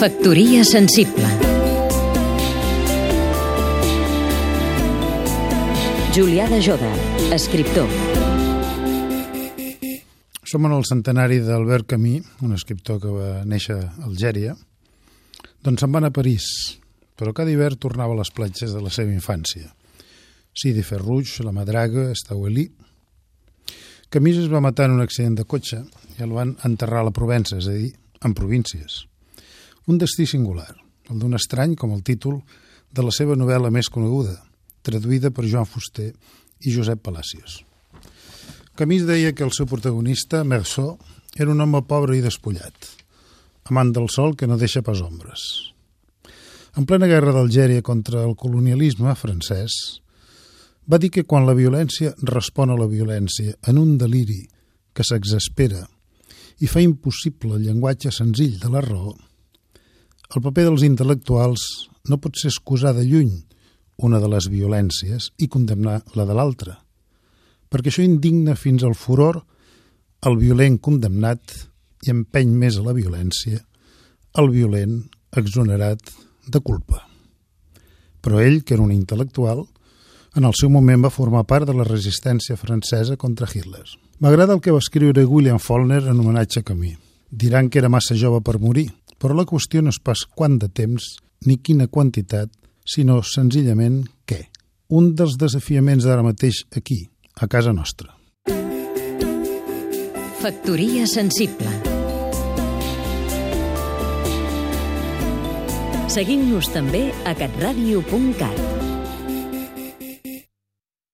Factoria sensible Julià de Joda, escriptor Som en el centenari d'Albert Camus, un escriptor que va néixer a Algèria, doncs se'n van a París, però cada hivern tornava a les platges de la seva infància. Sidi Ferruig, la Madraga, Estauelí... Camus es va matar en un accident de cotxe i el van enterrar a la Provença, és a dir, en províncies. Un destí singular, el d'un estrany com el títol de la seva novel·la més coneguda, traduïda per Joan Fuster i Josep Palacios. Camus deia que el seu protagonista, Merceau, era un home pobre i despullat, amant del sol que no deixa pas ombres. En plena guerra d'Algèria contra el colonialisme francès, va dir que quan la violència respon a la violència en un deliri que s'exaspera i fa impossible el llenguatge senzill de la raó, el paper dels intel·lectuals no pot ser excusar de lluny una de les violències i condemnar la de l'altra, perquè això indigna fins al furor el violent condemnat i empeny més a la violència el violent exonerat de culpa. Però ell, que era un intel·lectual, en el seu moment va formar part de la resistència francesa contra Hitler. M'agrada el que va escriure William Faulkner en homenatge a Camí. Diran que era massa jove per morir, però la qüestió no és pas quant de temps ni quina quantitat, sinó senzillament què. Un dels desafiaments d'ara mateix aquí, a casa nostra. Factoria sensible Seguim-nos també a catradio.cat